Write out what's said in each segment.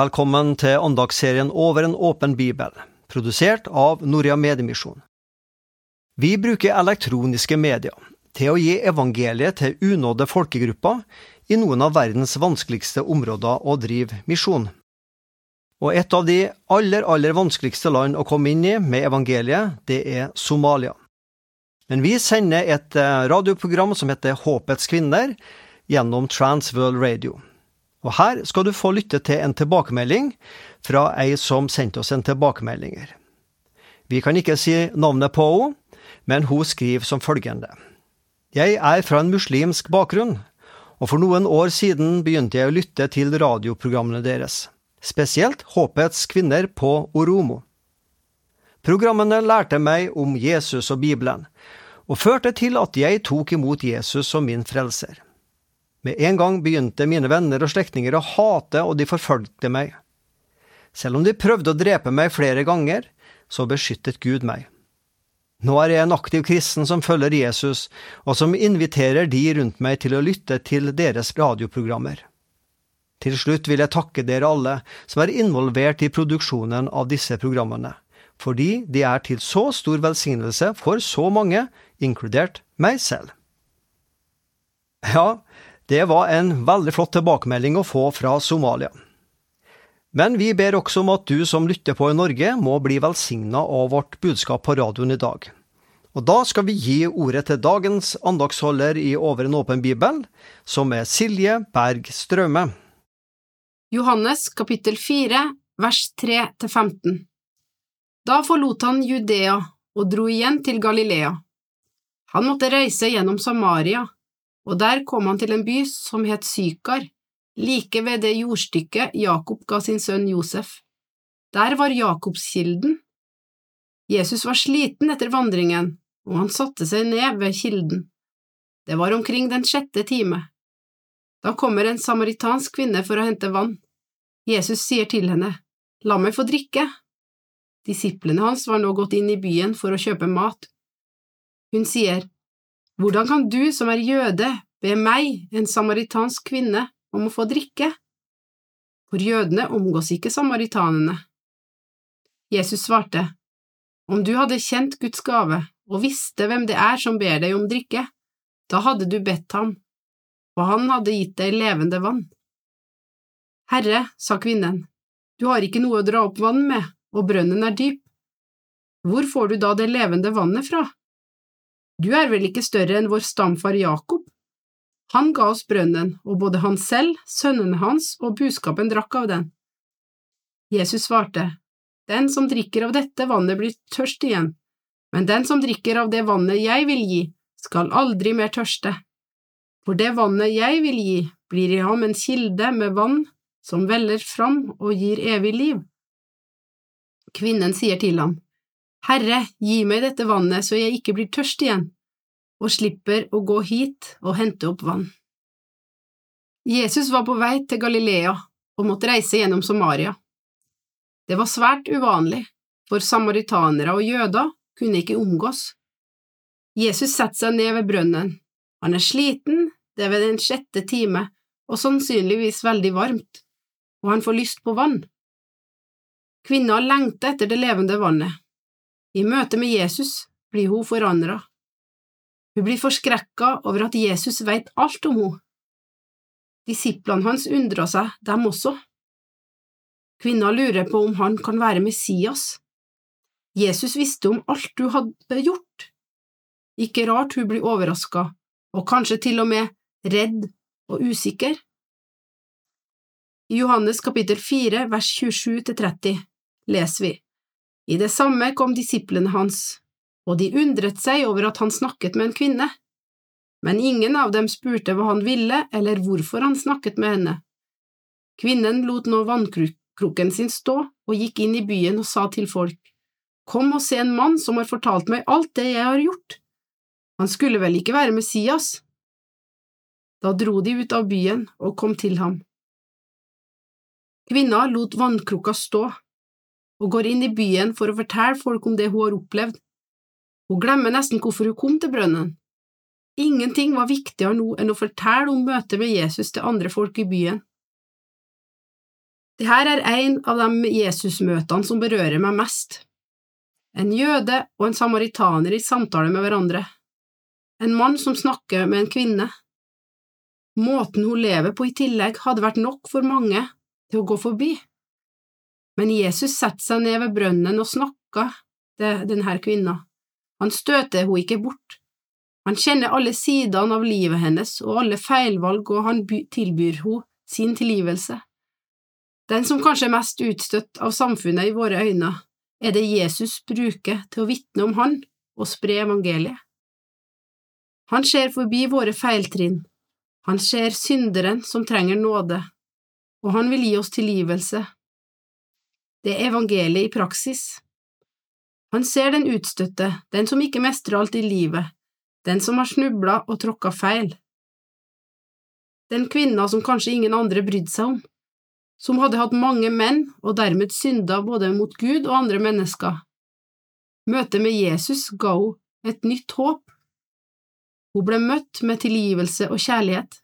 Velkommen til andagsserien Over en åpen bibel, produsert av Norea Mediemisjon. Vi bruker elektroniske medier til å gi evangeliet til unådde folkegrupper i noen av verdens vanskeligste områder å drive misjon. Og et av de aller, aller vanskeligste land å komme inn i med evangeliet, det er Somalia. Men vi sender et eh, radioprogram som heter Håpets kvinner, gjennom Transworld Radio. Og her skal du få lytte til en tilbakemelding fra ei som sendte oss en tilbakemeldinger. Vi kan ikke si navnet på henne, men hun skriver som følgende. Jeg er fra en muslimsk bakgrunn, og for noen år siden begynte jeg å lytte til radioprogrammene deres, spesielt Håpets kvinner på Oromo. Programmene lærte meg om Jesus og Bibelen, og førte til at jeg tok imot Jesus som min frelser. Med en gang begynte mine venner og slektninger å hate, og de forfølgte meg. Selv om de prøvde å drepe meg flere ganger, så beskyttet Gud meg. Nå er jeg en aktiv kristen som følger Jesus, og som inviterer de rundt meg til å lytte til deres radioprogrammer. Til slutt vil jeg takke dere alle som er involvert i produksjonen av disse programmene, fordi de er til så stor velsignelse for så mange, inkludert meg selv. Ja, det var en veldig flott tilbakemelding å få fra Somalia. Men vi ber også om at du som lytter på i Norge, må bli velsigna av vårt budskap på radioen i dag. Og da skal vi gi ordet til dagens andagsholder i Over en åpen bibel, som er Silje Berg Straume. Johannes kapittel 4 vers 3–15 Da forlot han Judea og dro igjen til Galilea. Han måtte reise gjennom Samaria og der kom han til en by som het Sykar, like ved det jordstykket Jakob ga sin sønn Josef. Der var Jakobskilden. Jesus var sliten etter vandringen, og han satte seg ned ved kilden. Det var omkring den sjette time. Da kommer en samaritansk kvinne for å hente vann. Jesus sier til henne, La meg få drikke. Disiplene hans var nå gått inn i byen for å kjøpe mat. Hun sier, hvordan kan du som er jøde, be meg, en samaritansk kvinne, om å få drikke? For jødene omgås ikke samaritanene. Jesus svarte, Om du hadde kjent Guds gave og visste hvem det er som ber deg om drikke, da hadde du bedt ham, og han hadde gitt deg levende vann. Herre, sa kvinnen, du har ikke noe å dra opp vann med, og brønnen er dyp. Hvor får du da det levende vannet fra? Du er vel ikke større enn vår stamfar Jakob? Han ga oss brønnen, og både han selv, sønnene hans og buskapen drakk av den. Jesus svarte, Den som drikker av dette vannet blir tørst igjen, men den som drikker av det vannet jeg vil gi, skal aldri mer tørste. For det vannet jeg vil gi, blir i ham en kilde med vann som veller fram og gir evig liv. Kvinnen sier til ham, Herre, gi meg dette vannet så jeg ikke blir tørst igjen, og slipper å gå hit og hente opp vann. Jesus var på vei til Galilea og måtte reise gjennom Samaria. Det var svært uvanlig, for samaritanere og jøder kunne ikke omgås. Jesus setter seg ned ved brønnen. Han er sliten, det er ved den sjette time og sannsynligvis veldig varmt, og han får lyst på vann. Kvinna lengter etter det levende vannet. I møte med Jesus blir hun forandra. Hun blir forskrekka over at Jesus veit alt om henne. Disiplene hans undrer seg, dem også. Kvinna lurer på om han kan være Messias. Jesus visste om alt hun hadde gjort. Ikke rart hun blir overraska, og kanskje til og med redd og usikker. I Johannes kapittel 4 vers 27–30 leser vi. I det samme kom disiplene hans, og de undret seg over at han snakket med en kvinne. Men ingen av dem spurte hva han ville eller hvorfor han snakket med henne. Kvinnen lot nå vannkrukken sin stå og gikk inn i byen og sa til folk, Kom og se en mann som har fortalt meg alt det jeg har gjort. Han skulle vel ikke være Messias? Da dro de ut av byen og kom til ham. Kvinna lot vannkroka stå og går inn i byen for å fortelle folk om det hun har opplevd. Hun glemmer nesten hvorfor hun kom til brønnen. Ingenting var viktigere nå enn å fortelle om møtet med Jesus til andre folk i byen. Dette er en av de Jesusmøtene som berører meg mest. En jøde og en samaritaner i samtale med hverandre. En mann som snakker med en kvinne. Måten hun lever på i tillegg hadde vært nok for mange til å gå forbi. Men Jesus setter seg ned ved brønnen og snakker til denne kvinna. Han støter henne ikke bort. Han kjenner alle sidene av livet hennes og alle feilvalg, og han tilbyr henne sin tilgivelse. Den som kanskje er mest utstøtt av samfunnet i våre øyne, er det Jesus bruker til å vitne om Han og spre evangeliet. Han ser forbi våre feiltrinn, han ser synderen som trenger nåde, og han vil gi oss tilgivelse. Det er evangeliet i praksis. Han ser den utstøtte, den som ikke mestrer alt i livet, den som har snubla og tråkka feil. Den kvinna som kanskje ingen andre brydde seg om, som hadde hatt mange menn og dermed synda både mot Gud og andre mennesker. Møtet med Jesus ga henne et nytt håp. Hun ble møtt med tilgivelse og kjærlighet,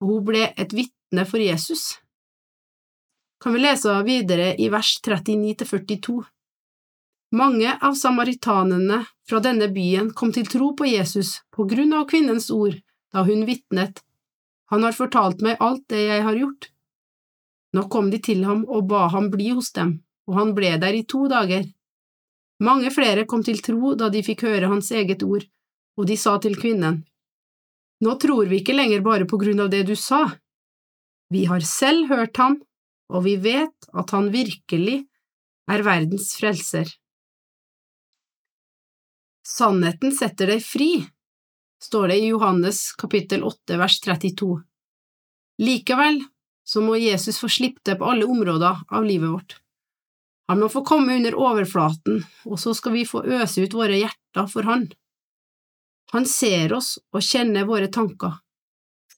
og hun ble et vitne for Jesus. Kan vi lese videre i vers 39–42. Mange av samaritanene fra denne byen kom til tro på Jesus på grunn av kvinnens ord da hun vitnet, Han har fortalt meg alt det jeg har gjort. Nå kom de til ham og ba ham bli hos dem, og han ble der i to dager. Mange flere kom til tro da de fikk høre hans eget ord, og de sa til kvinnen, Nå tror vi ikke lenger bare på grunn av det du sa. Vi har selv hørt ham, og vi vet at han virkelig er verdens frelser. Sannheten setter deg fri, står det i Johannes kapittel 8 vers 32. Likevel så må Jesus få slippe det på alle områder av livet vårt. Han må få komme under overflaten, og så skal vi få øse ut våre hjerter for Han. Han ser oss og kjenner våre tanker.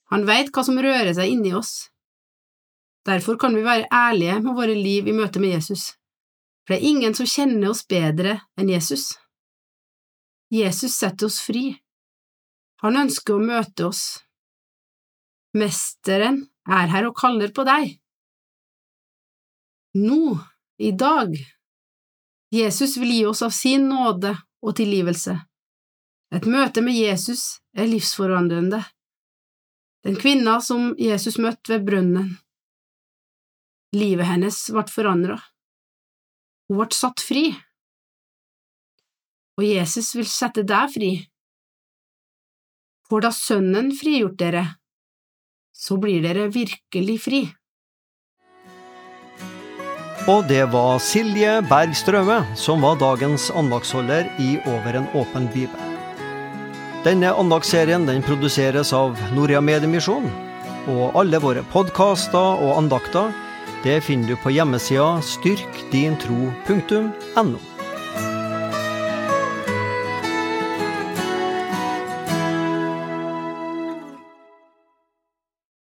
Han veit hva som rører seg inni oss. Derfor kan vi være ærlige med våre liv i møte med Jesus, for det er ingen som kjenner oss bedre enn Jesus. Jesus setter oss fri. Han ønsker å møte oss. Mesteren er her og kaller på deg. Nå, i dag. Jesus vil gi oss av sin nåde og tilgivelse. Et møte med Jesus er livsforvandlende. Den kvinna som Jesus møtte ved brønnen, livet hennes ble forandra. Hun ble satt fri og Jesus vil sette deg fri. For da Sønnen frigjort dere, så blir dere virkelig fri. Og det var Silje Berg Strøme som var dagens andaktsholder i Over en åpen bibel. Denne andagsserien den produseres av Norea Mediemisjon, og alle våre podkaster og andakter det finner du på hjemmesida styrkdintro.no.